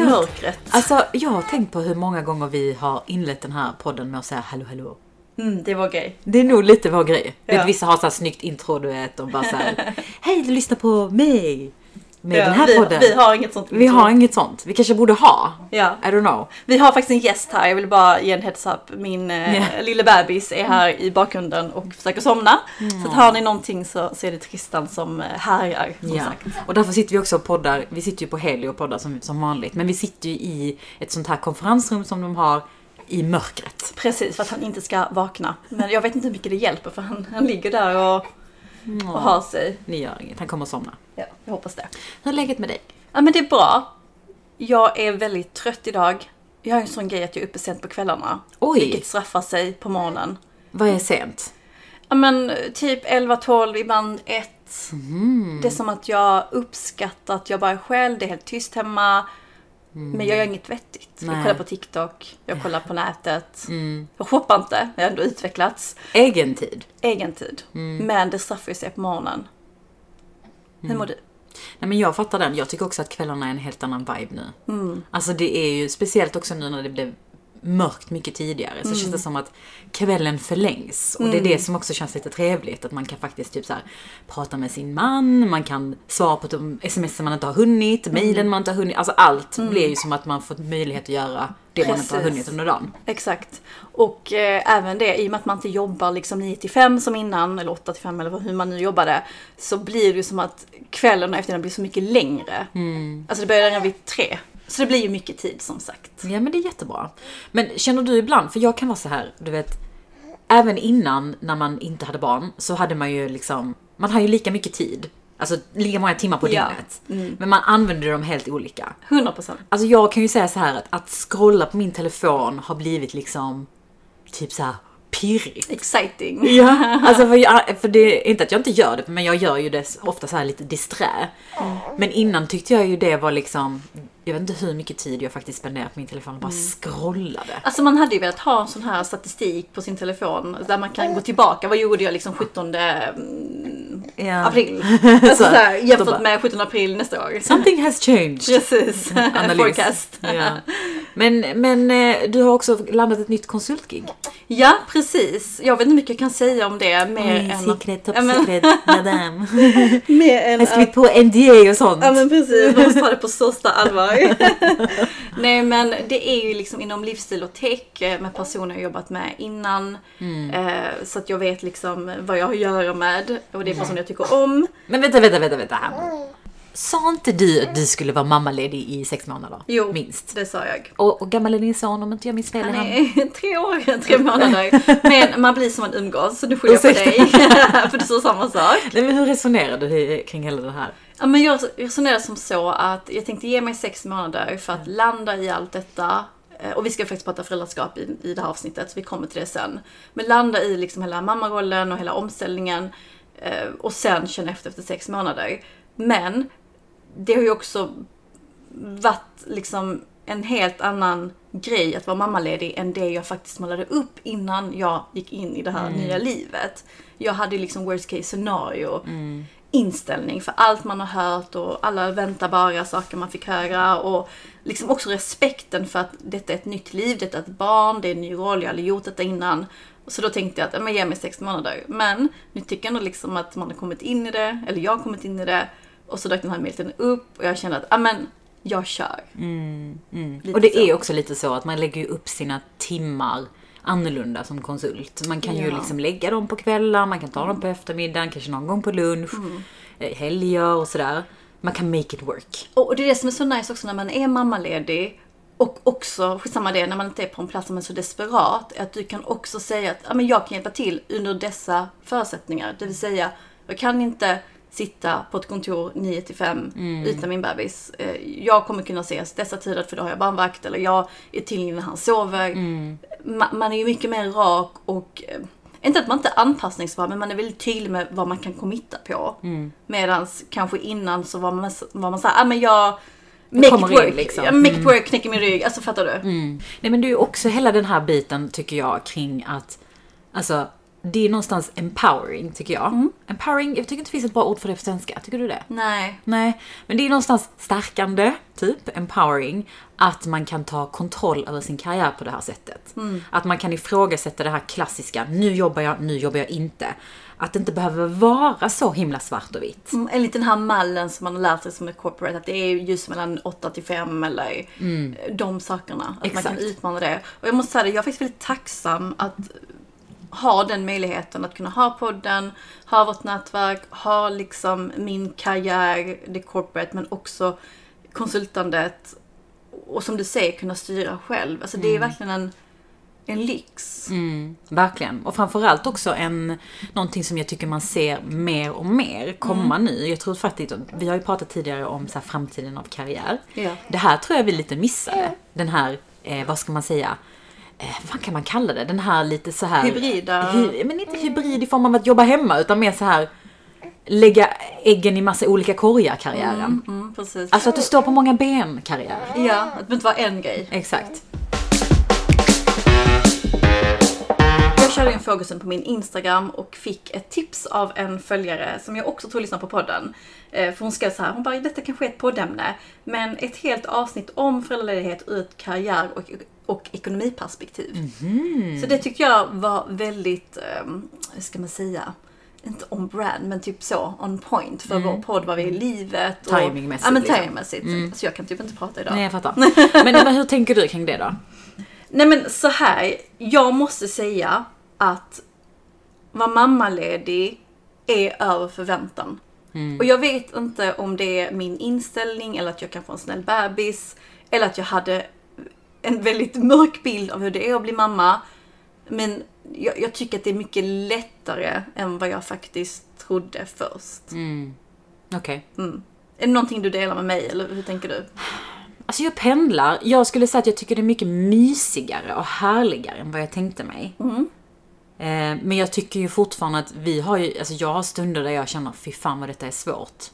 i mörkret. Alltså, jag har tänkt på hur många gånger vi har inlett den här podden med att säga hallå hallå. Mm, det var grej. Det är nog lite vår grej. Ja. Vet, vissa har så här snyggt intro du vet och bara så här, Hej du lyssnar på mig. Med Ja, den här vi, podden. vi har inget sånt. Vi har inget sånt. Vi kanske borde ha. Ja. I don't know. Vi har faktiskt en gäst här, jag vill bara ge en heads up. Min eh, Ja. lilla bebis är här i bakgrunden och försöker somna. Så att hör ni någonting så, så är det Tristan som eh, härjar som Ja. sagt. Och därför sitter vi också och poddar. Vi sitter ju på Helio och poddar som, som vanligt. Men vi sitter ju i ett sånt här konferensrum som de har i mörkret. Precis, för att han inte ska vakna. Men jag vet inte hur mycket det hjälper för han, han ligger där och, och har sig. Ni gör inget. Han kommer att somna. Ja, jag hoppas det. Hur är läget med dig? Ja men det är bra. Jag är väldigt trött idag. Jag har en sån grej att jag är uppe sent på kvällarna. Oj. Vilket straffar sig på morgonen. Vad är sent? Ja men typ 11, 12, ibland 1. Det är som att jag uppskattar att jag bara är själv, det är helt tyst hemma. Men jag gör inget vettigt. Nej. Jag kollar på TikTok, jag kollar på nätet. Jag shoppar inte, jag har ändå utvecklats. Egen tid. Egen tid. Men det straffar ju sig på morgonen. Hur mår du? Nej men jag fattar den. Jag tycker också att kvällarna är en helt annan vibe nu. Alltså det är ju speciellt också nu när det blev mörkt mycket tidigare så känns det som att kvällen förlängs. Och det är det som också känns lite trevligt. Att man kan faktiskt typ så här, prata med sin man, man kan svara på de sms man inte har hunnit, mejlen man inte har hunnit. Alltså allt blir ju som att man får möjlighet att göra det man inte har Precis. hunnit under dagen. Exakt. Och eh, även det, i och med att man inte jobbar liksom 9 till 5 som innan, eller 8 till 5 eller hur man nu jobbade, så blir det ju som att kvällen och eftermiddagen blir så mycket längre. Alltså det börjar redan vid 3. Så det blir ju mycket tid som sagt. Ja men det är jättebra. Men känner du ibland, för jag kan vara så här, du vet, även innan när man inte hade barn så hade man ju liksom, man har ju lika mycket tid. Alltså lika många timmar på Ja. dygnet. Men man använder dem helt olika. 100%. Alltså jag kan ju säga så här att, att scrolla på min telefon har blivit liksom typ så här pirrigt. Exciting. Ja, alltså för, jag, för det är inte att jag inte gör det, men jag gör ju det ofta så här lite disträ. Men innan tyckte jag ju det var liksom, jag vet inte hur mycket tid jag faktiskt spenderade på min telefon och bara scrollade. Alltså man hade ju velat ha en sån här statistik på sin telefon där man kan gå tillbaka. Vad gjorde jag liksom 17 mm, Ja. april? Alltså Så, så här, jämfört bara- med 17 april nästa år. Something has changed. Precis. Forecast. Ja. Men, men eh, du har också landat ett nytt konsultgig. Ja, precis. Jag vet inte hur mycket jag kan säga om det. Mer Oj, än secret, top men- secret, madame. Mer än Jag har skrivit på NDA och sånt. Ja men precis, man måste ta det på största allvar. Nej men det är ju liksom inom livsstil och tech eh, med personer jag jobbat med innan. Mm. Eh, så att jag vet liksom vad jag har att göra med och det är personer jag tycker om. Men vänta, vänta, vänta, vänta här. Sa inte du att du skulle vara mammaledig i sex månader? Jo, Minst. det sa jag. Och, och gammal är din son om inte jag minns fel? Han är tre år, tre månader. Men man blir som man umgås så nu skyller jag på dig. För du sa samma sak. Nej, men hur resonerar du kring hela det här? Ja, men jag resonerar som så att jag tänkte ge mig sex månader för att landa i allt detta. Eh, Och vi ska faktiskt prata föräldraskap i, i det här avsnittet, så vi kommer till det sen. Men landa i liksom hela mammarollen och hela omställningen. eh, Och sen känna efter efter sex månader. Men det har ju också varit liksom en helt annan grej att vara mammaledig än det jag faktiskt målade upp innan jag gick in i det här nya livet. Jag hade liksom worst case scenario inställning för allt man har hört och alla väntar bara saker man fick höra och liksom också respekten för att detta är ett nytt liv, detta är ett barn, det är en ny roll, jag har aldrig gjort detta innan. Så då tänkte jag att, ja, men ge mig sex månader. Men nu tycker jag ändå liksom att man har kommit in i det, eller jag har kommit in i det. Och så dök den här milten upp och jag kände att, ja men, jag kör. Lite Och det så. är också lite så att man lägger ju upp sina timmar annorlunda som konsult. Man kan ju Ja. liksom lägga dem på kvällar, man kan ta dem på eftermiddagen, kanske någon gång på lunch, eh, helger och sådär. Man kan make it work. Och det är det som är så nice också när man är mammaledig och också, skitsamma det, när man inte är på en plats man är så desperat, att du kan också säga att ja, men jag kan hjälpa till under dessa förutsättningar. Det vill säga, jag kan inte sitta på ett kontor 9 till 5 utan min bebis. Eh, Jag kommer kunna ses dessa tider för då har jag barnvakt eller jag är tillgänglig när han sover. Ma- Man är ju mycket mer rak och eh, inte att man inte är anpassningsbar, men man är väldigt tydlig med vad man kan committa på. Medans kanske innan så var man, var man såhär, ah, men jag make it in, work. liksom. Jag make it work, knäcker min rygg. Alltså fattar du? Nej men det är ju också hela den här biten tycker jag kring att Alltså det är någonstans empowering tycker jag. Mm. Empowering, jag tycker inte det finns ett bra ord för det på svenska. Tycker du det? Nej. Nej, men det är någonstans stärkande, typ, empowering, att man kan ta kontroll över sin karriär på det här sättet. Att man kan ifrågasätta det här klassiska, nu jobbar jag, nu jobbar jag inte. Att det inte behöver vara så himla svart och vitt. Mm, Enligt den här mallen som man har lärt sig som ett corporate, att det är just mellan 8 till 5 eller de sakerna. Att man Exakt. kan utmana det. Och jag måste säga det, jag är faktiskt väldigt tacksam att ha den möjligheten att kunna ha podden, ha vårt nätverk, ha liksom min karriär, det corporate, men också konsultandet. Och som du säger, kunna styra själv. Alltså det är verkligen en, en lyx. Mm, verkligen. Och framförallt också en, någonting som jag tycker man ser mer och mer komma nu. Jag tror faktiskt, vi har ju pratat tidigare om så framtiden av karriär. Ja. Det här tror jag vi lite missade. Den här, eh, vad ska man säga, eh, vad kan man kalla det? Den här lite så här... Hybrida. Hy, men inte hybrid i form av att jobba hemma, utan mer så här lägga äggen i massa olika korgar karriären. Mm, precis. Alltså att du står på många ben karriär. Ja, att det behöver inte vara en grej. Exakt. Jag körde en frågestund på min Instagram och fick ett tips av en följare som jag också tror lyssnar på podden. Eh, För hon skrev så här, hon bara detta kanske är ett poddämne, men ett helt avsnitt om föräldraledighet ur ett karriär och, och ekonomiperspektiv. Så det tyckte jag var väldigt, um, hur ska man säga, inte on brand, men typ så on point för vår podd, vad vi är i livet. Och, Timingmässigt, Ja men liksom. timingmässigt. Så jag kan typ inte prata idag. Nej, jag fattar. Men, hur tänker du kring det då? Nej men så här, jag måste säga att vara mammaledig är över förväntan. Och jag vet inte om det är min inställning eller att jag kan få en snäll bebis. Eller att jag hade en väldigt mörk bild av hur det är att bli mamma. Men jag, jag tycker att det är mycket lättare än vad jag faktiskt trodde först. Okej. Är det någonting du delar med mig eller hur tänker du? Alltså jag pendlar. Jag skulle säga att jag tycker det är mycket mysigare och härligare än vad jag tänkte mig. Eh, men jag tycker ju fortfarande att vi har ju, alltså jag har stunder där jag känner fy fan vad detta är svårt.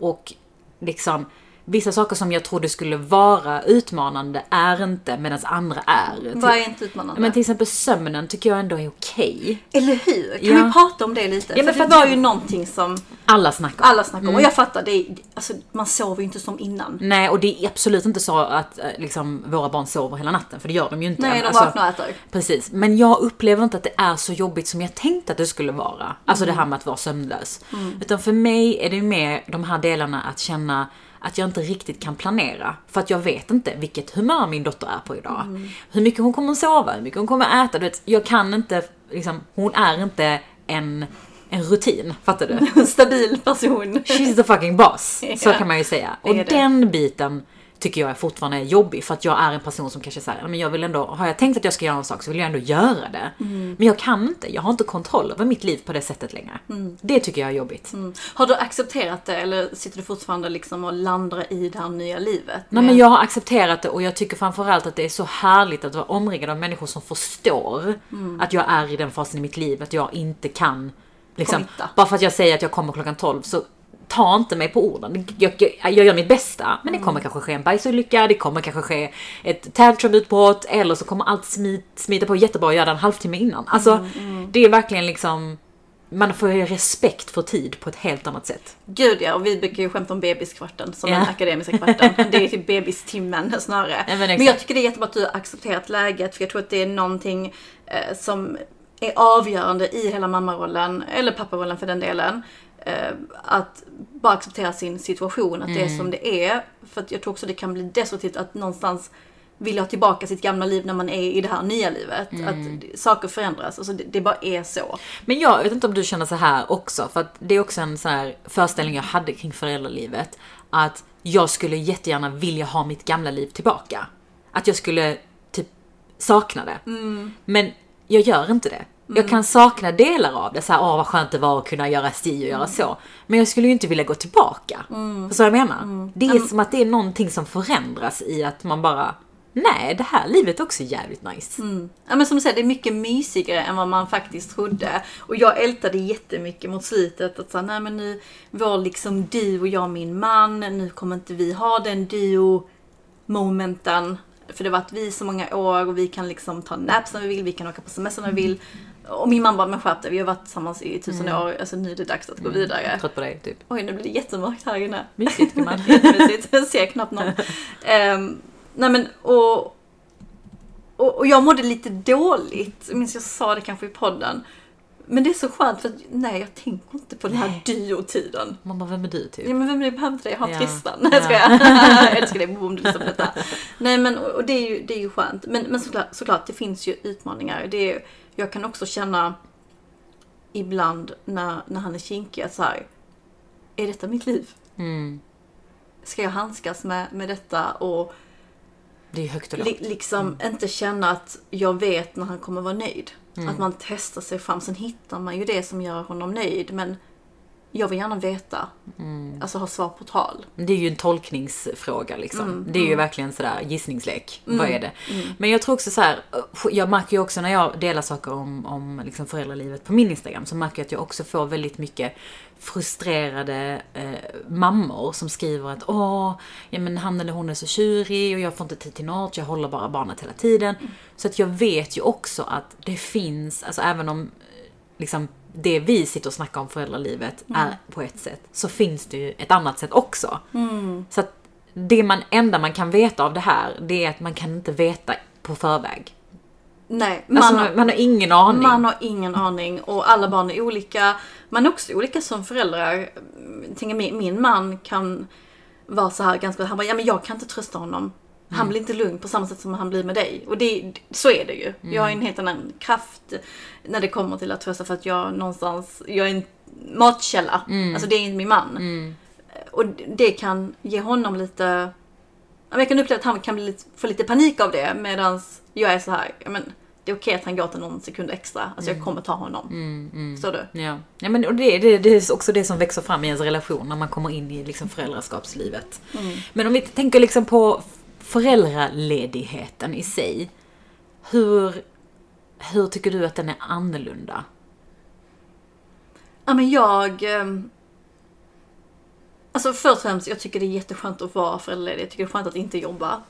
Och liksom, vissa saker som jag trodde skulle vara utmanande är inte medan andra är. Vad är inte utmanande? Men till exempel sömnen tycker jag ändå är okej. Eller hur? Kan Ja. vi prata om det lite? Ja, men för för det var ju någonting som Alla snackar om. alla snackar om. Och jag fattar, det är, alltså, man sover ju inte som innan. Nej, och det är absolut inte så att eh, liksom, våra barn sover hela natten, för det gör de ju inte. Nej, de Alltså, vaknar och äter. Precis, men jag upplever inte att det är så jobbigt som jag tänkte att det skulle vara. Alltså det här med att vara sömnlös. Utan för mig är det mer de här delarna att känna att jag inte riktigt kan planera. För att jag vet inte vilket humör min dotter är på idag. Hur mycket hon kommer sova, hur mycket hon kommer äta. Du vet, jag kan inte, liksom, hon är inte en, en rutin, fattar du? En stabil person. She's the fucking boss. Så Ja, kan man ju säga. Och den biten tycker jag är fortfarande är jobbig för att jag är en person som kanske säger men jag vill ändå, har jag tänkt att jag ska göra en sak så vill jag ändå göra det. Mm. Men jag kan inte, jag har inte kontroll över mitt liv på det sättet längre. Det tycker jag är jobbigt. Mm. Har du accepterat det eller sitter du fortfarande liksom och landrar i det här nya livet? Nej men jag har accepterat det och jag tycker framförallt att det är så härligt att vara omringad av människor som förstår Mm. att jag är i den fasen i mitt liv att jag inte kan liksom, bara för att jag säger att jag kommer klockan 12 så ta inte mig på orden. Jag, jag, jag gör mitt bästa men det Mm. kommer kanske ske en bajsolycka, det kommer kanske ske ett tantrumutbrott eller så kommer allt smit, smita på jättebra och göra det en halvtimme innan. Alltså Mm, det är verkligen liksom man får ju respekt för tid på ett helt annat sätt. Gud ja, och vi brukar ju skämta om bebiskvarten som Ja. den akademiska kvarten. Det är typ bebistimmen snarare. Ja, men men, jag tycker det är jättebra att du har accepterat läget för jag tror att det är någonting eh, som är avgörande i hela mammarollen, eller papparollen för den delen. Eh, att bara acceptera sin situation, att det är som det är. För jag tror också det kan bli destruktivt att någonstans vilja ha tillbaka sitt gamla liv när man är i det här nya livet. Att saker förändras, alltså det, det bara är så. Men jag vet inte om du känner så här också, för att det är också en sån här föreställning jag hade kring föräldralivet. Att jag skulle jättegärna vilja ha mitt gamla liv tillbaka. Att jag skulle typ sakna det. Men jag gör inte det. Jag kan sakna delar av det, så här, åh vad skönt det var att kunna göra si och göra så. Men jag skulle ju inte vilja gå tillbaka. Förstår du vad jag menar? Det är som att det är någonting som förändras i att man bara, nej det här livet är också jävligt nice. Ja men som du säger, det är mycket mysigare än vad man faktiskt trodde. Och jag ältade jättemycket mot slutet att säga, nej men nu var liksom du och jag min man, nu kommer inte vi ha den duo-momenten. För det har varit vi så många år och vi kan liksom ta naps när vi vill, vi kan åka på semester när vi vill. Och min mamma bara, men skärp vi har varit tillsammans i tusen år, alltså nu är det dags att gå vidare. Trött på dig, typ. Oj, nu blir det jättemörkt här inne. Mysigt gumman. Jättemysigt, jag ser knappt någon. Ehm, nej men, och, och, och jag mådde lite dåligt, jag minns jag sa det kanske i podden. Men det är så skönt för att, nej jag tänker inte på den här dyotiden. Man bara, vem är du typ? Ja men vem är det behöver inte det, jag har Ja. Tristan. Nej jag Ja. skojar. jag älskar dig om du lyssnar på detta. Nej men och och det är ju, det är ju skönt. Men, men såklart, såklart, det finns ju utmaningar. Det är, jag kan också känna ibland när, när han är kinkig att så här, är detta mitt liv? Mm. Ska jag handskas med, med detta och Det är högt och li, liksom inte känna att jag vet när han kommer vara nöjd? Att man testar sig fram. Sen hittar man ju det som gör honom nöjd. Men jag vill gärna veta. Alltså ha svar på tal. Det är ju en tolkningsfråga liksom. Mm, det är ju verkligen sådär gissningslek. Vad är det? Men jag tror också så här, jag märker ju också när jag delar saker om, om liksom föräldralivet på min Instagram så märker jag att jag också får väldigt mycket frustrerade eh, mammor som skriver att åh, ja men han eller hon är så tjurig och jag får inte tid till något, jag håller bara barnet hela tiden. Så att jag vet ju också att det finns, alltså även om eh, liksom det vi sitter och snackar om föräldralivet är på ett sätt, så finns det ju ett annat sätt också. Så att det man, enda man kan veta av det här, det är att man kan inte veta på förväg. Nej, man, Alltså, har, man har ingen aning. man har ingen aning och alla barn är olika. Man är också olika som föräldrar. Tänker, min, min man kan vara så här ganska, han bara, ja men jag kan inte trösta honom. Han blir inte lugn på samma sätt som han blir med dig. Och det, så är det ju. Jag har en helt annan kraft när det kommer till att trösta för att jag någonstans, jag är en matkälla. Alltså det är inte min man. Och det kan ge honom lite, jag kan uppleva att han kan bli få lite panik av det medan jag är så här, men det är okej att han går till någon sekund extra. Alltså jag kommer ta honom. Förstår du? Ja, ja men och det, det, det är också det som växer fram i ens relation när man kommer in i liksom föräldraskapslivet. Men om vi tänker liksom på föräldraledigheten i sig. Hur, hur tycker du att den är annorlunda? Ja men jag... ehm, Alltså först och främst, jag tycker det är jätteskönt att vara föräldraledig. Jag tycker det är skönt att inte jobba.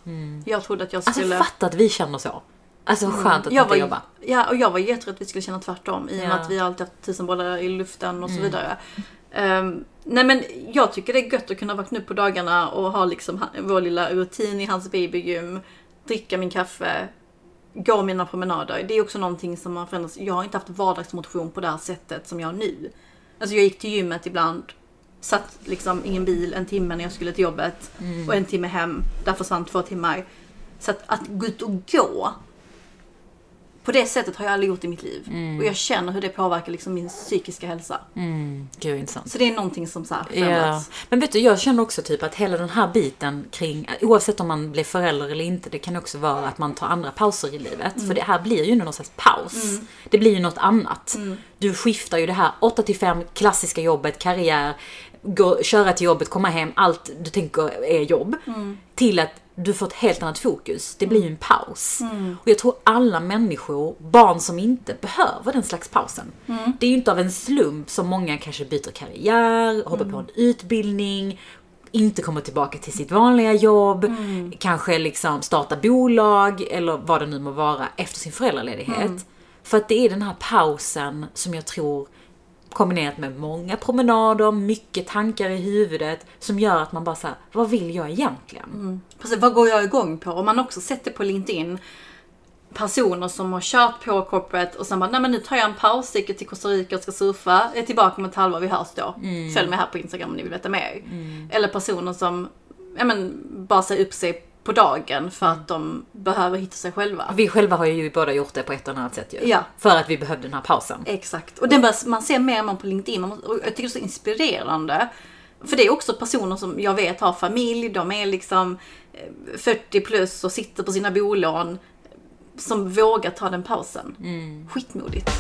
Jag trodde att jag Alltså skulle... fatta att vi känner så. Alltså skönt att jag inte var, jobba. Ja, och jag var jätterädd att vi skulle känna tvärtom i och med Ja. att vi alltid haft tusen bollar i luften och så vidare. Ehm, nej men jag tycker det är gött att kunna vakna upp på dagarna och ha liksom vår lilla rutin i hans babygym, dricka min kaffe, gå mina promenader. Det är också någonting som har förändrats. Jag har inte haft vardagsmotion på det här sättet som jag har nu. Alltså jag gick till gymmet ibland, satt liksom i en bil en timme när jag skulle till jobbet och en timme hem. Där försvann två timmar. Så att, att gå ut och gå på det sättet har jag aldrig gjort i mitt liv. Och jag känner hur det påverkar liksom min psykiska hälsa. Mm, gud intressant. Så det är någonting som så här förändrats. Men vet du, jag känner också typ att hela den här biten kring, oavsett om man blir förälder eller inte, det kan också vara att man tar andra pauser i livet. För det här blir ju någon slags paus. Det blir ju något annat. Du skiftar ju det här 8 till 5 klassiska jobbet, karriär, gå, köra till jobbet, komma hem, allt du tänker är jobb. Till att du får ett helt annat fokus. Det blir ju en paus. Och jag tror alla människor, barn som inte behöver den slags pausen. Det är ju inte av en slump som många kanske byter karriär, hoppar på en utbildning, inte kommer tillbaka till sitt vanliga jobb, kanske liksom startar bolag eller vad det nu må vara efter sin föräldraledighet. För att det är den här pausen som jag tror kombinerat med många promenader, mycket tankar i huvudet som gör att man bara säger vad vill jag egentligen? Precis, vad går jag igång på? Om man också sätter på LinkedIn personer som har kört på corporate och sen bara, nej men nu tar jag en paus, sticker till Costa Rica och ska surfa, är tillbaka om ett halvår, vi hörs då. Följ mig här på Instagram om ni vill veta mer. Eller personer som, ja men, bara säger upp sig på dagen för att de behöver hitta sig själva. Vi själva har ju båda gjort det på ett eller annat sätt ju. Ja. För att vi behövde den här pausen. Exakt. Och bör, man ser mer mer på LinkedIn. Man, och jag tycker det är så inspirerande. För det är också personer som jag vet har familj, de är liksom eh, 40 plus och sitter på sina bolån. Som vågar ta den pausen. Skitmodigt.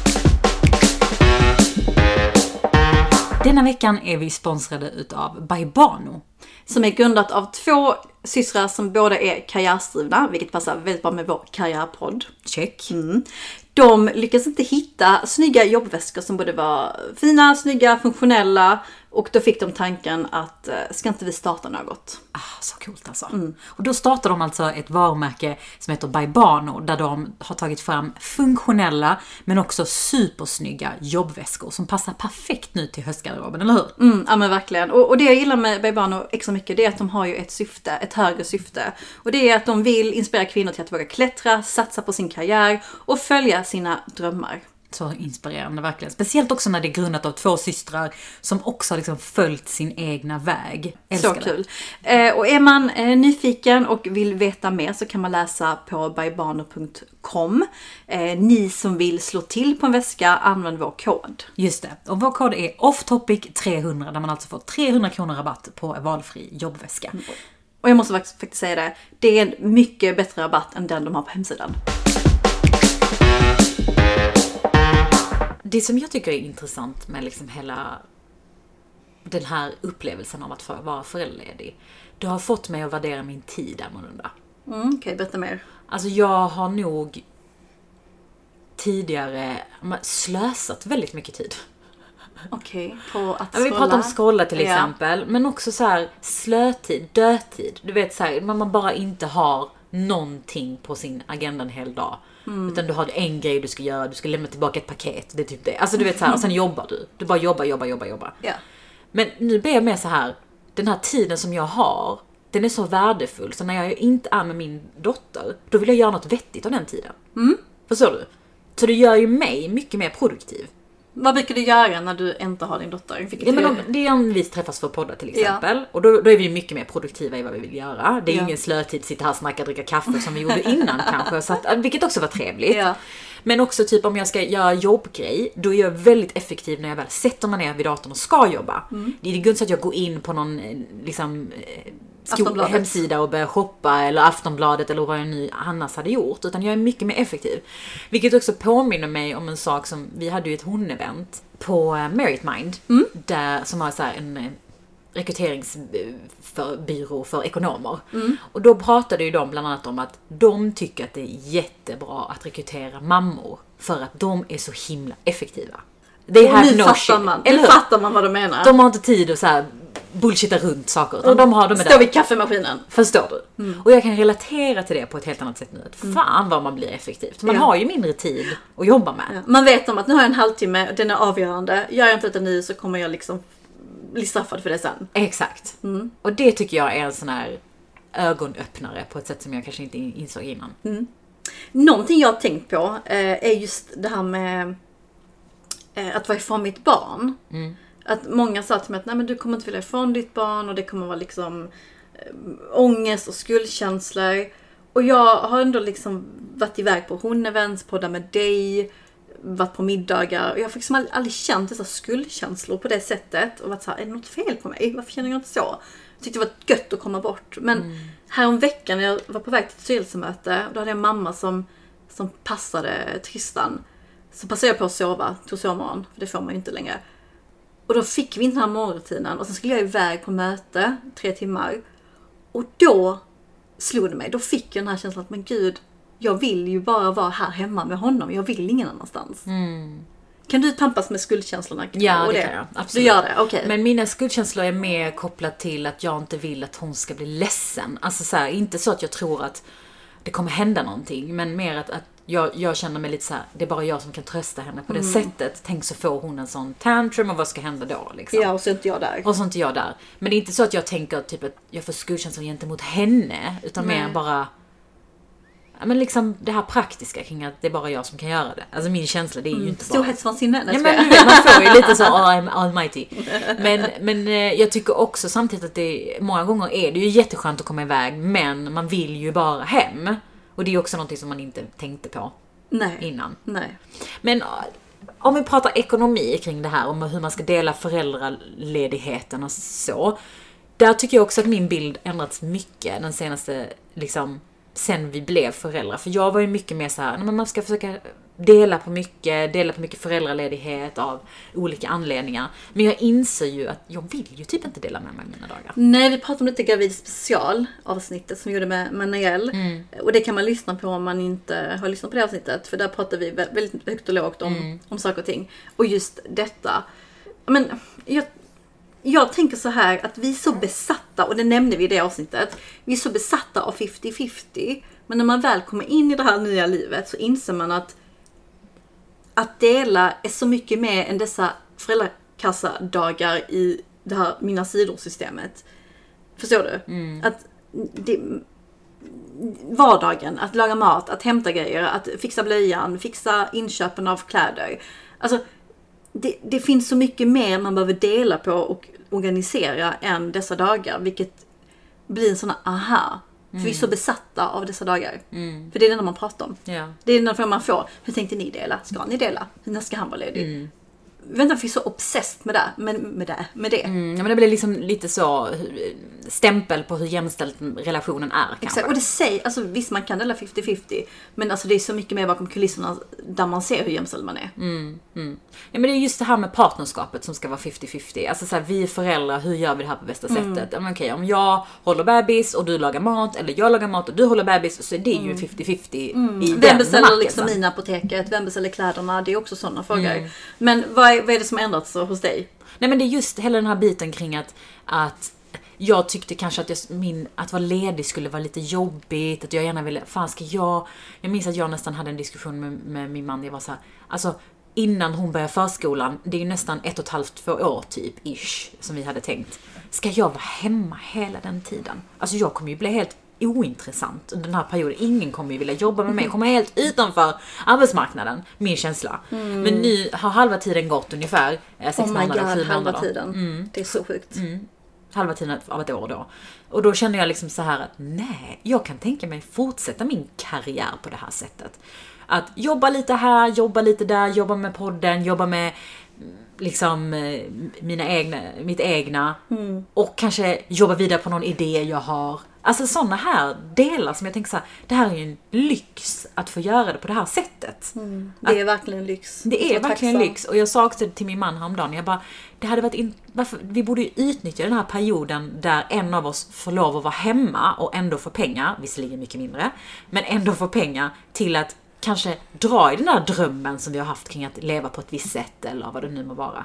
Denna veckan är vi sponsrade utav Baibano. Som är grundat av två systrar som båda är karriärsdrivna, vilket passar väldigt bra med vår karriärpodd. Check. De lyckades inte hitta snygga jobbväskor som både var fina, snygga, funktionella och då fick de tanken att eh, ska inte vi starta något? Ah, så coolt alltså. Och då startar de alltså ett varumärke som heter Baibano där de har tagit fram funktionella men också supersnygga jobbväskor som passar perfekt nu till höstgarderoben, eller hur? Mm, ja men verkligen. Och, och det jag gillar med Baibano extra mycket det är att de har ju ett syfte, ett högre syfte. Och det är att de vill inspirera kvinnor till att våga klättra, satsa på sin karriär och följa sina drömmar. Så inspirerande verkligen. Speciellt också när det är grundat av två systrar som också har liksom följt sin egna väg. Älskar Så kul. Eh, och är man eh, nyfiken och vill veta mer så kan man läsa på bybano.com. Eh, ni som vill slå till på en väska, använd vår kod. Just det. Och vår kod är offtopic300 där man alltså får 300 kronor rabatt på valfri jobbväska. Och jag måste faktiskt, faktiskt säga det, det är en mycket bättre rabatt än den de har på hemsidan. Det som jag tycker är intressant med liksom hela den här upplevelsen av att få vara föräldraledig. Det har fått mig att värdera min tid annorlunda. Mm, Okej, berätta mer. Alltså jag har nog tidigare slösat väldigt mycket tid. Okej, på att Ja, vi pratar om scrolla. scrolla till exempel, men också så här slötid, dödtid. Du vet så här, man bara inte har någonting på sin agenda en hel dag. Mm. Utan du har en grej du ska göra, du ska lämna tillbaka ett paket. Det är typ det. Alltså du vet så här, och sen jobbar du. Du bara jobbar, jobbar, jobbar, jobbar. Ja. Men nu blir jag mer så här, den här tiden som jag har, den är så värdefull. Så när jag inte är med min dotter, då vill jag göra något vettigt av den tiden. Mm. Förstår du? Så det gör ju mig mycket mer produktiv. Vad brukar du göra när du inte har din dotter? Ja, men om, det är om vi träffas för att podda till exempel. Och då, då är vi mycket mer produktiva i vad vi vill göra. Det är Ja. ingen slötid, sitta här och snacka, dricka kaffe som vi gjorde innan kanske. Så att, vilket också var trevligt. Ja. Men också typ om jag ska göra jobbgrej, då är jag väldigt effektiv när jag väl sätter mig ner vid datorn och ska jobba. Mm. Det är inte så att jag går in på någon eh, liksom, eh, sko- Aftonbladet. hemsida och börjar shoppa eller Aftonbladet eller vad jag nu annars hade gjort. Utan jag är mycket mer effektiv. Vilket också påminner mig om en sak som, vi hade ju ett hon-event på eh, Merit Mind. Mm. Där, som har så en eh, rekryteringsbyrå för ekonomer. Mm. Och då pratade ju de bland annat om att de tycker att det är jättebra att rekrytera mammor för att de är så himla effektiva. They Och nu no fattar man. Nu fattar man vad du menar. De har inte tid att så här bullshitta runt saker. Utan de har, de är Står där. vid kaffemaskinen. Förstår du? Mm. Och jag kan relatera till det på ett helt annat sätt nu. Att Fan vad man blir effektivt. Man Ja. har ju mindre tid att jobba med. Ja. Man vet om att nu har jag en halvtimme, den är avgörande. Gör jag inte detta nu så kommer jag liksom bli straffad för det sen. Exakt. Mm. Och det tycker jag är en sån här ögonöppnare på ett sätt som jag kanske inte insåg innan. Mm. Någonting jag har tänkt på eh, är just det här med eh, att vara ifrån mitt barn. Mm. Att många sa till mig att Nej, men du kommer inte vilja ifrån ditt barn och det kommer vara liksom eh, ångest och skuldkänslor. Och jag har ändå liksom varit iväg på hon-events, poddat med dig, varit på middagar och jag har liksom aldrig, aldrig känt dessa skuldkänslor på det sättet och varit såhär, är det något fel på mig? Varför känner jag inte så? Jag tyckte det var gött att komma bort. Men härom veckan när jag var på väg till ett styrelsemöte, då hade jag en mamma som, som passade Tristan. Så passade jag på att sova, tog sovmorgon, för det får man ju inte längre. Och då fick vi inte den här morgonrutinen och sen skulle jag iväg på möte, tre timmar. Och då slog det mig, då fick jag den här känslan att men gud, jag vill ju bara vara här hemma med honom, jag vill ingen annanstans. Kan du tampas med skuldkänslorna? Ja, och det kan jag. Du Absolut. gör det? Okej. Men mina skuldkänslor är mer kopplat till att jag inte vill att hon ska bli ledsen. Alltså så här, inte så att jag tror att det kommer hända någonting, men mer att, att jag, jag känner mig lite så här, det är bara jag som kan trösta henne på det Mm. sättet. Tänk så får hon en sån tantrum och vad ska hända då liksom? Ja, och så är inte jag där. Och så är inte jag där. Men det är inte så att jag tänker typ att jag får skuldkänslor gentemot henne, utan Nej. mer bara men liksom det här praktiska kring att det är bara jag som kan göra det. Alltså min känsla, det är ju inte bara... Storhetsvansinne? Ja, men vet, man får ju lite så, oh, I'm almighty. Men, men eh, jag tycker också samtidigt att det många gånger är det ju jätteskönt att komma iväg, men man vill ju bara hem. Och det är också någonting som man inte tänkte på Nej. innan. Nej. Men eh, om vi pratar ekonomi kring det här, om hur man ska dela föräldraledigheten och så. Där tycker jag också att min bild ändrats mycket den senaste, liksom, sen vi blev föräldrar. För jag var ju mycket mer så här, man ska försöka dela på mycket, dela på mycket föräldraledighet av olika anledningar. Men jag inser ju att jag vill ju typ inte dela med mig av mina dagar. Nej, vi pratade om lite gravid special avsnittet som vi gjorde med Manel. Mm. Och det kan man lyssna på om man inte har lyssnat på det avsnittet. För där pratar vi vä- väldigt högt och lågt om, Mm. om saker och ting. Och just detta. Men jag, jag tänker så här att vi är så besatta, och det nämnde vi i det avsnittet. Vi är så besatta av 50-50. Men när man väl kommer in i det här nya livet så inser man att att dela är så mycket mer än dessa föräldrakassa-dagar i det här Mina sidor-systemet. Förstår du? Att det, vardagen, att laga mat, att hämta grejer, att fixa blöjan, fixa inköpen av kläder. Alltså, det, det finns så mycket mer man behöver dela på och organisera än dessa dagar, vilket blir en sån här aha. För vi är så besatta av dessa dagar. För det är det enda man pratar om. Ja. Det är den frågan man får. Hur tänkte ni dela? Ska ni dela? När ska han vara ledig? Vänta, vi är så obsessed med det. Med, med det. Med det. Mm, ja, men det blir liksom lite så stämpel på hur jämställt relationen är kanske. Exakt. Och det säger, alltså visst man kan dela 50-50. Men alltså det är så mycket mer bakom kulisserna där man ser hur jämställd man är. Ja, men det är just det här med partnerskapet som ska vara 50-50. Alltså så här, vi föräldrar, hur gör vi det här på bästa Mm. sättet? Ja, men okej, om jag håller bebis och du lagar mat, eller jag lagar mat och du håller bebis, så är det ju 50-50 i den Mm. Vem beställer liksom in apoteket? Vem beställer kläderna? Det är också sådana frågor. Men vad är, vad är det som har ändrats hos dig? Nej men det är just hela den här biten kring att, att jag tyckte kanske att, jag, min, att vara ledig skulle vara lite jobbigt, att jag gärna ville, fan ska jag... Jag minns att jag nästan hade en diskussion med, med min man, jag var så här, alltså innan hon började förskolan, det är ju nästan ett och ett halvt, två år typ, ish, som vi hade tänkt. Ska jag vara hemma hela den tiden? Alltså jag kommer ju bli helt ointressant under den här perioden. Ingen kommer ju vilja jobba med mig. Jag kommer helt utanför arbetsmarknaden, min känsla. Men nu har halva tiden gått ungefär, eh, sex Oh månader, god, sju halva månader. tiden. Det är så sjukt. Halva tiden av ett år då. Och då känner jag liksom så här att nej, jag kan tänka mig fortsätta min karriär på det här sättet. Att jobba lite här, jobba lite där, jobba med podden, jobba med mm, liksom eh, mina egna, mitt egna. Och kanske jobba vidare på någon idé jag har. Alltså sådana här delar som jag tänker så här, det här är ju en lyx att få göra det på det här sättet. Det är verkligen lyx. Det är Så verkligen tacksam. lyx. Och jag sa också till min man häromdagen, jag bara, det hade varit in, varför, vi borde ju utnyttja den här perioden där en av oss får lov att vara hemma och ändå få pengar, visserligen mycket mindre, men ändå få pengar till att kanske dra i den här drömmen som vi har haft kring att leva på ett visst sätt eller vad det nu må vara.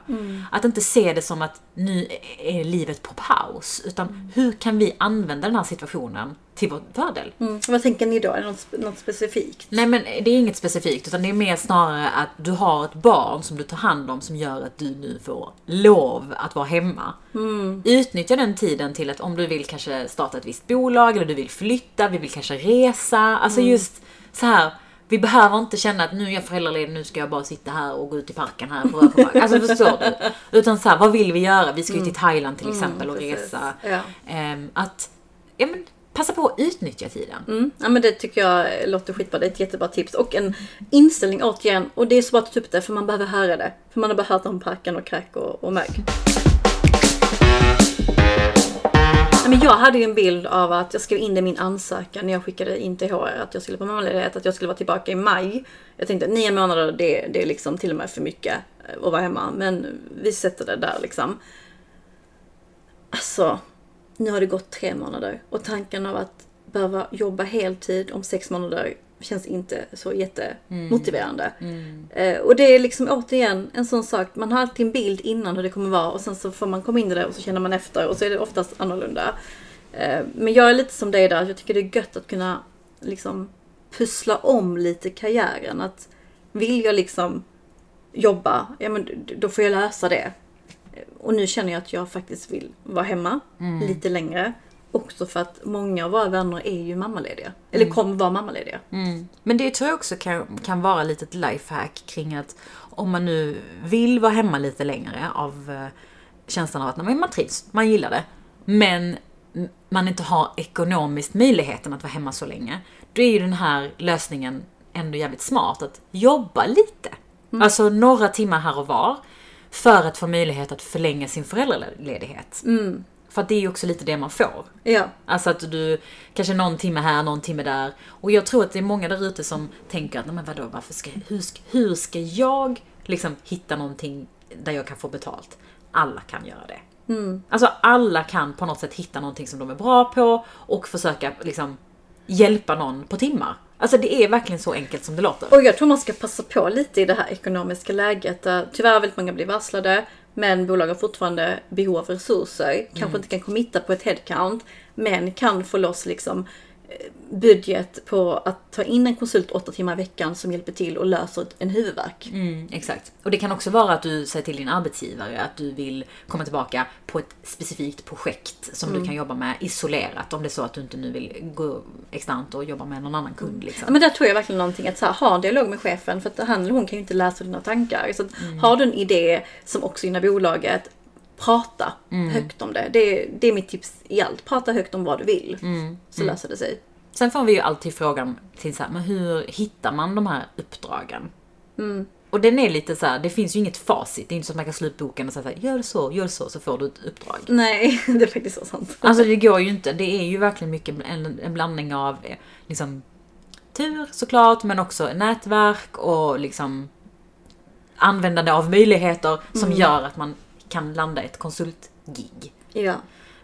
Att inte se det som att nu är livet på paus, utan hur kan vi använda den här situationen till vår fördel? Mm. Vad tänker ni då? Är det något, något specifikt? Nej men det är inget specifikt utan det är mer snarare att du har ett barn som du tar hand om som gör att du nu får lov att vara hemma. Utnyttja den tiden till att om du vill kanske starta ett visst bolag eller du vill flytta, vi vill kanske resa. Alltså just så här. Vi behöver inte känna att nu är jag föräldraledig, nu ska jag bara sitta här och gå ut i parken här på Rörsjöpark. Alltså förstår du? Utan så här, vad vill vi göra? Vi ska ju till Thailand till exempel och precis. resa. Ja. Ehm, att, ja men passa på att utnyttja tiden. Mm. Ja men det tycker jag låter skitbra. Det är ett jättebra tips. Och en inställning återigen. Och det är så bra att ta upp det för man behöver höra det. För man har bara hört om parken och kräk och, och mög. Alltså, men jag hade ju en bild av att jag skrev in det i min ansökan när jag skickade in till HR att jag skulle på mammaledighet, att jag skulle vara tillbaka i maj. Jag tänkte nio månader, det, det är liksom till och med för mycket eh, att vara hemma. Men vi sätter det där liksom. Alltså, nu har det gått tre månader och tanken av att behöva jobba heltid om sex månader känns inte så jättemotiverande. Eh, och det är liksom återigen en sån sak, man har alltid en bild innan hur det kommer vara och sen så får man komma in i det och så känner man efter och så är det oftast annorlunda. Eh, men jag är lite som dig där, jag tycker det är gött att kunna liksom pussla om lite karriären. Att vill jag liksom jobba, ja men då får jag lösa det. Och nu känner jag att jag faktiskt vill vara hemma lite längre. Också för att många av våra vänner är ju mammalediga. Eller kommer vara mammalediga. Men det tror jag också kan, kan vara ett lifehack kring att om man nu vill vara hemma lite längre av eh, känslan av att man trivs, man gillar det. Men man inte har ekonomiskt möjligheten att vara hemma så länge. Då är ju den här lösningen ändå jävligt smart. Att jobba lite. Alltså några timmar här och var. För att få möjlighet att förlänga sin föräldraledighet. För att det är ju också lite det man får. Ja. Alltså att du, kanske någon timme här, någon timme där. Och jag tror att det är många där ute som tänker att, "Nej, men vadå, varför ska, hur, ska, hur ska jag liksom hitta någonting där jag kan få betalt? Alla kan göra det. Alltså alla kan på något sätt hitta någonting som de är bra på och försöka liksom hjälpa någon på timmar. Alltså det är verkligen så enkelt som det låter. Och jag tror man ska passa på lite i det här ekonomiska läget tyvärr väldigt många blir varslade. Men bolag har fortfarande behov av resurser. Kanske inte kan committa på ett headcount. Men kan få loss liksom eh, budget på att ta in en konsult åtta timmar i veckan som hjälper till och löser en huvudvärk. Mm, exakt. Och det kan också vara att du säger till din arbetsgivare att du vill komma tillbaka på ett specifikt projekt som du kan jobba med isolerat. Om det är så att du inte nu vill gå externt och jobba med någon annan kund. Ja, Liksom. men där tror jag verkligen någonting att så här, ha en dialog med chefen för att han eller hon kan ju inte läsa dina tankar. Så att, har du en idé som också gynnar bolaget, prata högt om det. det. Det är mitt tips i allt. Prata högt om vad du vill. Så löser det sig. Sen får vi ju alltid frågan till så här, men hur hittar man de här uppdragen? Och den är lite så här, det finns ju inget facit. Det är inte så att man kan slå upp boken och säga så här, gör så, gör så, så får du ett uppdrag. Nej, det är faktiskt så sant. Alltså det går ju inte. Det är ju verkligen mycket en, en blandning av eh, liksom tur såklart, men också nätverk och liksom användande av möjligheter som gör att man kan landa ett konsultgig. Ja.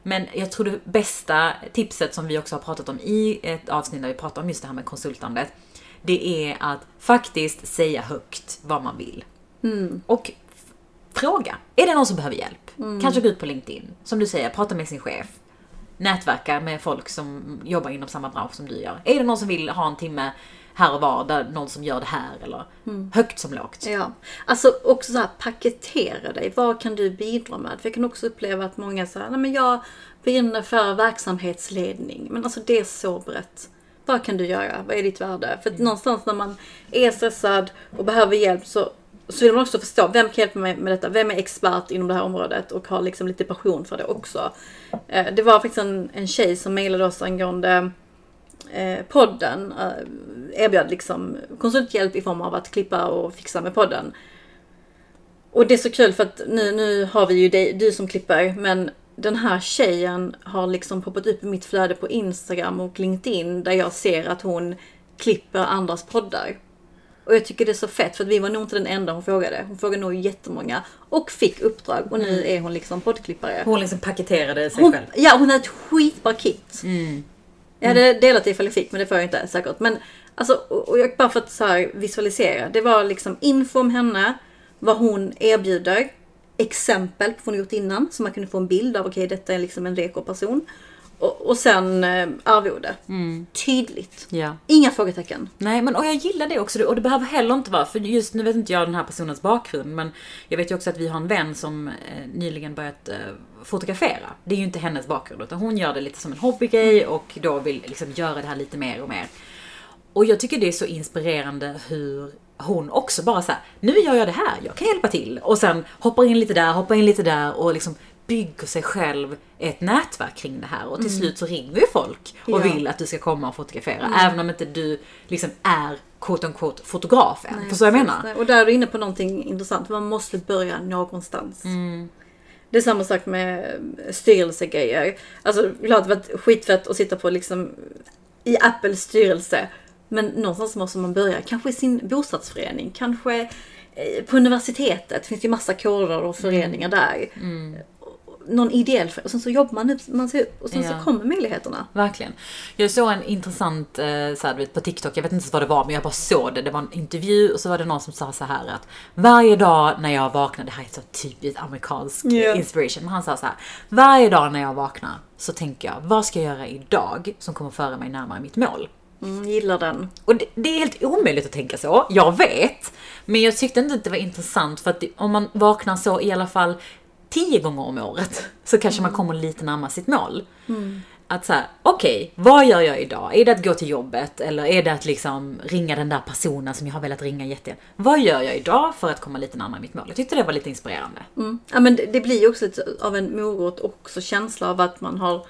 Men jag tror det bästa tipset som vi också har pratat om i ett avsnitt där vi pratar om just det här med konsultandet. Det är att faktiskt säga högt vad man vill. Och f- fråga. Är det någon som behöver hjälp? Kanske gå ut på LinkedIn. Som du säger, prata med sin chef. Nätverka med folk som jobbar inom samma bransch som du gör. Är det någon som vill ha en timme här och var, där någon som gör det här eller högt som lågt. Ja, alltså också så här paketera dig. Vad kan du bidra med? För jag kan också uppleva att många säger, nej men jag brinner för verksamhetsledning. Men alltså det är så brett. Vad kan du göra? Vad är ditt värde? För att någonstans när man är stressad och behöver hjälp så, så vill man också förstå, vem kan hjälpa mig med detta? Vem är expert inom det här området och har liksom lite passion för det också? Eh, Det var faktiskt en, en tjej som mejlade oss angående eh, podden eh, erbjöd liksom konsulthjälp i form av att klippa och fixa med podden. Och det är så kul för att nu, nu har vi ju dig, du som klipper, men den här tjejen har liksom poppat upp i mitt flöde på Instagram och LinkedIn där jag ser att hon klipper andras poddar. Och jag tycker det är så fett för att vi var nog inte den enda hon frågade. Hon frågade nog jättemånga och fick uppdrag och nu är hon liksom poddklippare. Hon liksom paketerade sig Hon, själv. ja, hon har ett skitbra kit. Jag hade delat det ifall jag fick, men det får jag inte säkert. Men alltså, och jag bara för att så här visualisera. Det var liksom info om henne, vad hon erbjuder, exempel på vad hon gjort innan, så man kunde få en bild av, okej, detta är liksom en reko person. Och, och sen eh, arvode. Tydligt. Ja. Inga frågetecken. Nej, men och jag gillar det också. Och det behöver heller inte vara, för just nu vet inte jag den här personens bakgrund, men jag vet ju också att vi har en vän som eh, nyligen börjat eh, fotografera. Det är ju inte hennes bakgrund, utan hon gör det lite som en hobbygrej och då vill liksom göra det här lite mer och mer. Och jag tycker det är så inspirerande hur hon också bara så här, nu gör jag det här, jag kan hjälpa till. Och sen hoppar in lite där, hoppar in lite där och liksom bygger sig själv ett nätverk kring det här. Och till slut så ringer ju folk och Ja. vill att du ska komma och fotografera. Även om inte du liksom är quote unquote fotograf än. Förstår jag menar? Nej, Och där är du inne på någonting intressant. Man måste börja någonstans. Det är samma sak med styrelsegrejer. Alltså klart det var skitfett att sitta på liksom i Apples styrelse. Men någonstans måste man börja. Kanske i sin bostadsförening. Kanske eh, på universitetet. finns det ju massa kårer och föreningar där. Någon ideell för- och sen så jobbar man, upp, man sig upp och sen Ja. så kommer möjligheterna. Verkligen. Jag såg en intressant eh, så här, på TikTok, jag vet inte vad det var, men jag bara såg det. Det var en intervju och så var det någon som sa så här att varje dag när jag vaknar, det här är så typiskt amerikansk Ja. inspiration, men han sa så här. Varje dag när jag vaknar så tänker jag, vad ska jag göra idag som kommer föra mig närmare mitt mål? Mm, gillar den. Och det, det är helt omöjligt att tänka så, jag vet. Men jag tyckte inte att det var intressant för att det, om man vaknar så i alla fall tio gånger om året så kanske man kommer lite närmare sitt mål. Att säga, okej, vad gör jag idag? Är det att gå till jobbet eller är det att liksom ringa den där personen som jag har velat ringa jättegärna? Vad gör jag idag för att komma lite närmare mitt mål? Jag tyckte det var lite inspirerande. Mm. Ja, men det, det blir ju också lite av en morot och också känsla av att man har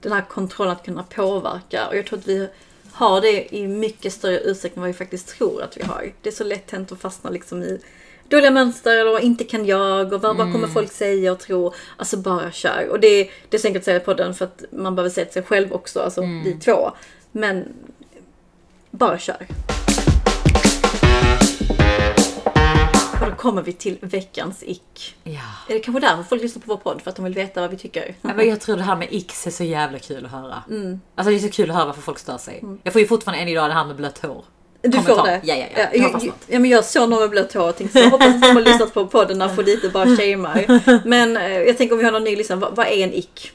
den här kontrollen att kunna påverka. Och jag tror att vi har det i mycket större utsträckning än vad vi faktiskt tror att vi har. Det är så lätt hänt att fastna liksom i dåliga mönster och inte kan jag och vad, vad kommer folk säga och tro. Alltså bara kör. Och det, det är så enkelt att säga i podden för att man behöver säga till sig själv också, alltså vi två. Men bara kör. Och då kommer vi till veckans ick. Ja. Är det kanske därför folk lyssnar på vår podd? För att de vill veta vad vi tycker? Ja, men jag tror det här med X är så jävla kul att höra. Mm. Alltså det är så kul att höra varför folk stör sig. Jag får ju fortfarande än idag det här med blött hår. Du Kommentar. får det? Ja, ja, ja. jag, ja, men jag såg någon med blött hår och tänkte så hoppas att de har lyssnat på podden får lite bara shamear. Men eh, jag tänker om vi har någon ny lyssnare, vad, vad är en ick?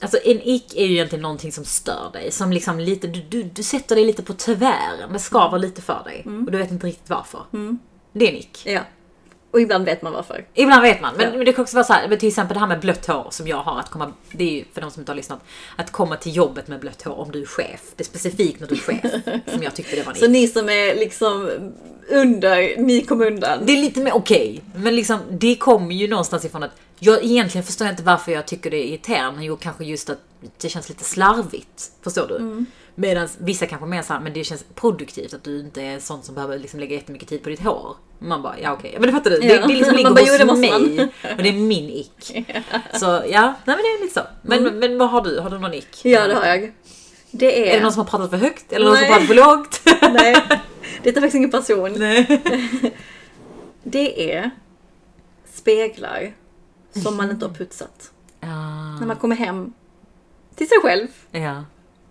Alltså en ick är ju egentligen någonting som stör dig. Som liksom lite, du, du, du sätter dig lite på tvären. Det skaver lite för dig. Mm. Och du vet inte riktigt varför. Det är en ick. Ja. Och ibland vet man varför. Ibland vet man, men, Ja. men det kan också vara så här, till exempel det här med blött hår som jag har, att komma, det är ju för de som inte har lyssnat, att komma till jobbet med blött hår om du är chef. Det är specifikt när du är chef som jag tyckte det var Så ni som är liksom under, ni kom undan. Det är lite mer okej, men liksom det kommer ju någonstans ifrån att jag egentligen förstår jag inte varför jag tycker det är irriterande. Jo, kanske just att det känns lite slarvigt. Förstår du? Mm. Medan vissa kanske mer såhär, men det känns produktivt att du inte är sån som behöver liksom lägga jättemycket tid på ditt hår. Man bara, ja okej. Men det fattar du? Det, Ja. det liksom ligger hos mig. Och det är min ick. Så ja, nej men det är lite så. Men, men vad har du? Har du någon ick? Mm. Ja, det har jag. Det är... Är det någon som har pratat för högt? Eller någon som Nej. har pratat för lågt? Nej, det är faktiskt ingen person. nej. Det är speglar som man inte har putsat. Ja, När man kommer hem till sig själv ja,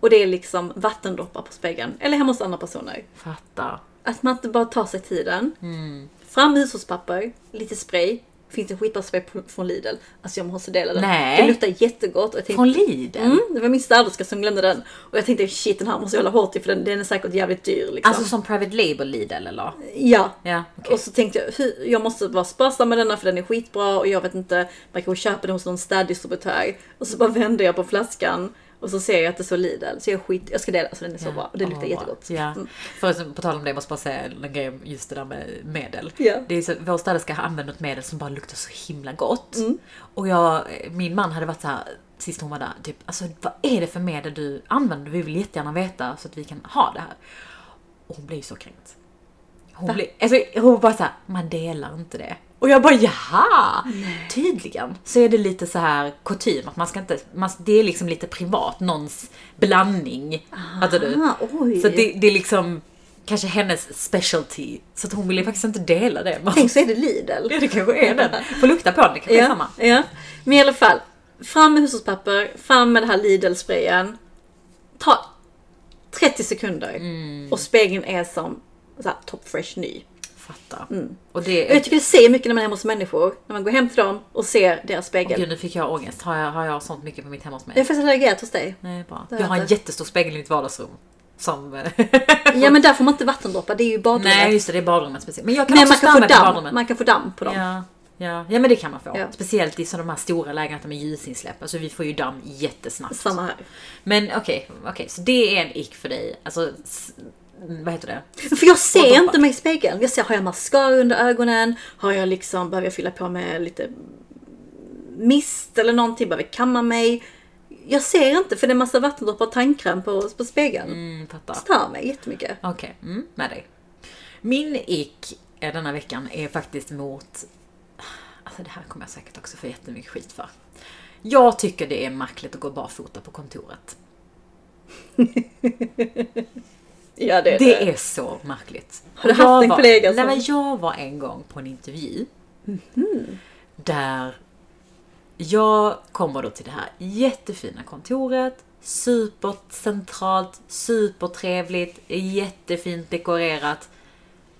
och det är liksom vattendroppar på spegeln. Eller hemma hos andra personer. fattar. Att man inte bara tar sig tiden. Mm. Fram hushållspapper, lite spray. Finns en skitbra spray från Lidl. Alltså jag måste dela den. Nej. Det luktar jättegott. Och jag tänkte, Från Lidl? Mm, det var min städerska som glömde den. Och jag tänkte shit den här måste jag hålla hårt i för den, den är säkert jävligt dyr. Liksom. Alltså som Private Label Lidl eller? ja. Ja, okej. Och så tänkte jag, jag måste vara sparsam med denna för den är skitbra och jag vet inte, man kanske köper den hos någon städdistributör. Och så bara vänder jag på flaskan och så ser jag att det står Lidl. Så jag skit, jag ska dela, alltså den är så bra och det luktar Åh, jättegott. Ja. Mm. Förresten, på tal om det, jag måste bara säga en grej om just det där med medel. Ja. Det är så, vår städerska använt ett medel som bara luktar så himla gott. Mm. Och jag, min man hade varit så här sist hon var där, typ alltså vad är det för medel du använder? Vi vill jättegärna veta så att vi kan ha det här. Och hon blev ju så kränkt. Hon, Va? blev, alltså, hon bara såhär, man delar inte det. Och jag bara jaha! Tydligen så är det lite så här kutym att man ska inte, man, det är liksom lite privat, någons blandning. Fattar du? Oj. Så det, det är liksom kanske hennes specialty. Så att hon ville faktiskt inte dela det. Tänk så är det Lidl. Ja, det kanske är den. Får lukta på den, det kanske är Ja, samma. ja. Men i alla fall, fram med hushållspapper, fram med det här Lidl-sprayen. Ta 30 sekunder Mm. och spegeln är som så här, top fresh ny. Fattar. Mm. Och det... jag tycker det säger mycket när man är hemma hos människor. När man går hem till dem och ser deras spegel. Gud, nu fick jag ångest. Har jag, har jag sånt mycket på mitt hemma hos mig? jag har faktiskt allergiserat hos dig. Nej, bra. Jag har en jättestor spegel i mitt vardagsrum. Som... Ja men där får man inte vattendroppar, det är ju badrummet. Nej, just det. Det är badrummet speciellt. Men jag kan Men också man kan, få damm, man kan få damm på dem. Ja, ja. ja, men det kan man få. Ja. Speciellt i sådana här stora lägenheter med ljusinsläpp. Alltså vi får ju damm jättesnabbt. Samma här. Men okej, okej. Så det är en ick för dig. Alltså, vad heter det? För jag ser inte mig i spegeln. Jag ser, har jag mascara under ögonen? Har jag liksom, behöver jag fylla på med lite mist eller någonting? Behöver jag kamma mig? Jag ser inte för det är massa vattendroppar och tandkräm på, på spegeln. Mm, fattar. Stör mig jättemycket. Okej, mm, med dig. Min ick eh, denna veckan är faktiskt mot... Alltså det här kommer jag säkert också få jättemycket skit för. Jag tycker det är märkligt att gå barfota på kontoret. Ja det är Det är så märkligt. Har du haft en var, kollega Nej som- men jag var en gång på en intervju. Där jag kommer då till det här jättefina kontoret. Supercentralt, supertrevligt, jättefint dekorerat.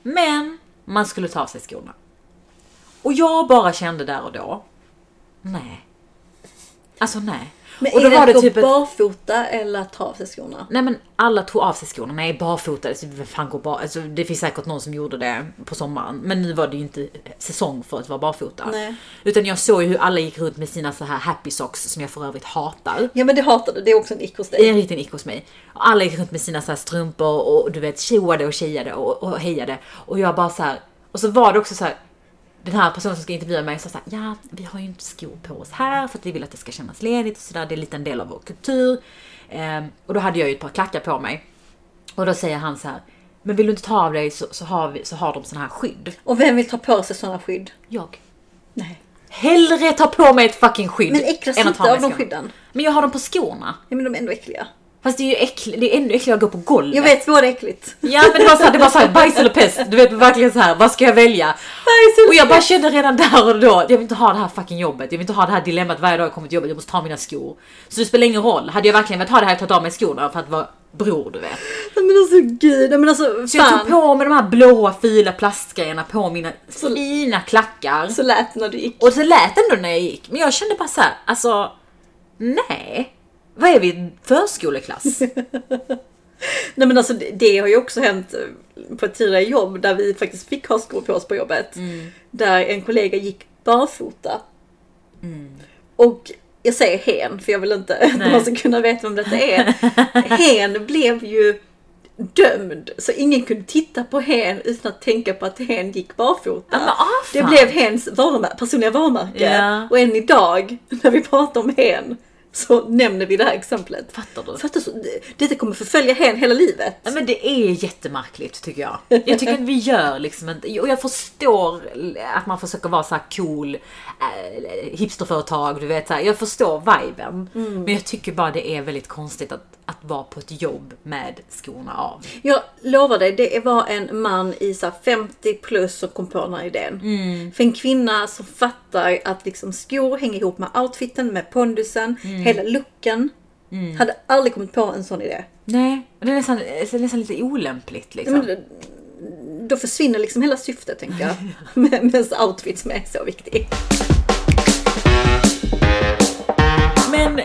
Men man skulle ta av sig skorna. Och jag bara kände där och då, nej. Alltså nej. Men och är det att gå ett- barfota eller att ta av sig skorna? Nej men alla tog av sig skorna, nej barfota, alltså, vem fan går bar... alltså, det finns säkert någon som gjorde det på sommaren. Men nu var det ju inte säsong för att vara barfota. Nej. Utan jag såg ju hur alla gick runt med sina så här happy socks som jag för övrigt hatar. Ja men det hatar du, det är också en ick hos Det är dig. en riktig ick hos mig. Och alla gick runt med sina så här strumpor och du vet tjoade och tjejade och, och hejade. Och jag bara så här. och så var det också så här. Den här personen som ska intervjua mig sa så här, ja vi har ju inte skor på oss här för att vi vill att det ska kännas ledigt och sådär. Det är lite en del av vår kultur. Ehm, och då hade jag ju ett par klackar på mig. Och då säger han så här, Men vill du inte ta av dig så, så, har, vi, så har de såna här skydd. Och vem vill ta på sig sådana skydd? Jag. Nej. Hellre ta på mig ett fucking skydd Men äcklas än att inte av de skydden? Men jag har dem på skorna. Ja men de är ändå äckliga. Fast det är ju äckligt, det är ännu äckligare att gå på golvet. Jag vet, är äckligt. Ja men det var såhär, det var såhär bajs eller pest. Du vet verkligen så här, vad ska jag välja? Och jag bara kände redan där och då, jag vill inte ha det här fucking jobbet. Jag vill inte ha det här dilemmat varje dag jag kommer till jobbet, jag måste ta mina skor. Så det spelar ingen roll. Hade jag verkligen velat ha det här, tagit av mig skorna för att vara bror du vet. Men alltså gud, men alltså Så jag fan. tog på mig de här blåa fila plastgrejerna på mina fina klackar. Så lät det när du gick. Och så lät det ändå när jag gick. Men jag kände bara så här, alltså nej. Vad är vi? Förskoleklass? Nej men alltså det, har ju också hänt eh, på ett tidigare jobb där vi faktiskt fick ha skor på oss på jobbet. Där en kollega gick barfota. Och jag säger hen för jag vill inte att man ska kunna veta vem detta är. hen blev ju dömd så ingen kunde titta på hen utan att tänka på att hen gick barfota. Men, ah, det blev hens varumär- personliga varumärke. Ja. Och än idag när vi pratar om hen så nämner vi det här exemplet. Fattar du? Fattar du? Detta kommer förfölja hen hela livet. Ja, men det är jättemärkligt tycker jag. Jag tycker att vi gör liksom inte, och jag förstår att man försöker vara så cool äh, hipsterföretag, du vet så här. Jag förstår viben. Men jag tycker bara det är väldigt konstigt att, att vara på ett jobb med skorna av. Jag lovar dig, det var en man i så här 50 plus som kom på den här idén. För en kvinna som fattar att liksom skor hänger ihop med outfiten, med pondusen, hela looken. Hade aldrig kommit på en sån idé. Nej, det är nästan, det är nästan lite olämpligt liksom. Men då försvinner liksom hela syftet tänker jag. med, med outfit som är så viktig. Men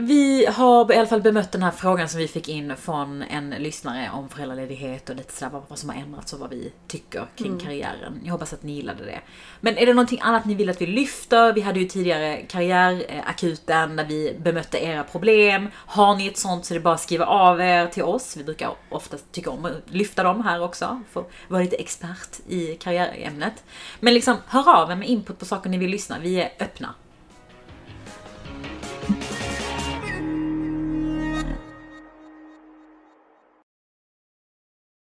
vi har i alla fall bemött den här frågan som vi fick in från en lyssnare om föräldraledighet och lite sådär vad, som har ändrats och vad vi tycker kring karriären. Jag hoppas att ni gillade det. Men är det någonting annat ni vill att vi lyfter? Vi hade ju tidigare karriärakuten där vi bemötte era problem. Har ni ett sånt så är det bara att skriva av er till oss. Vi brukar oftast tycka om att lyfta dem här också. För att vara lite expert i karriärämnet. Men liksom hör av er med input på saker ni vill lyssna. Vi är öppna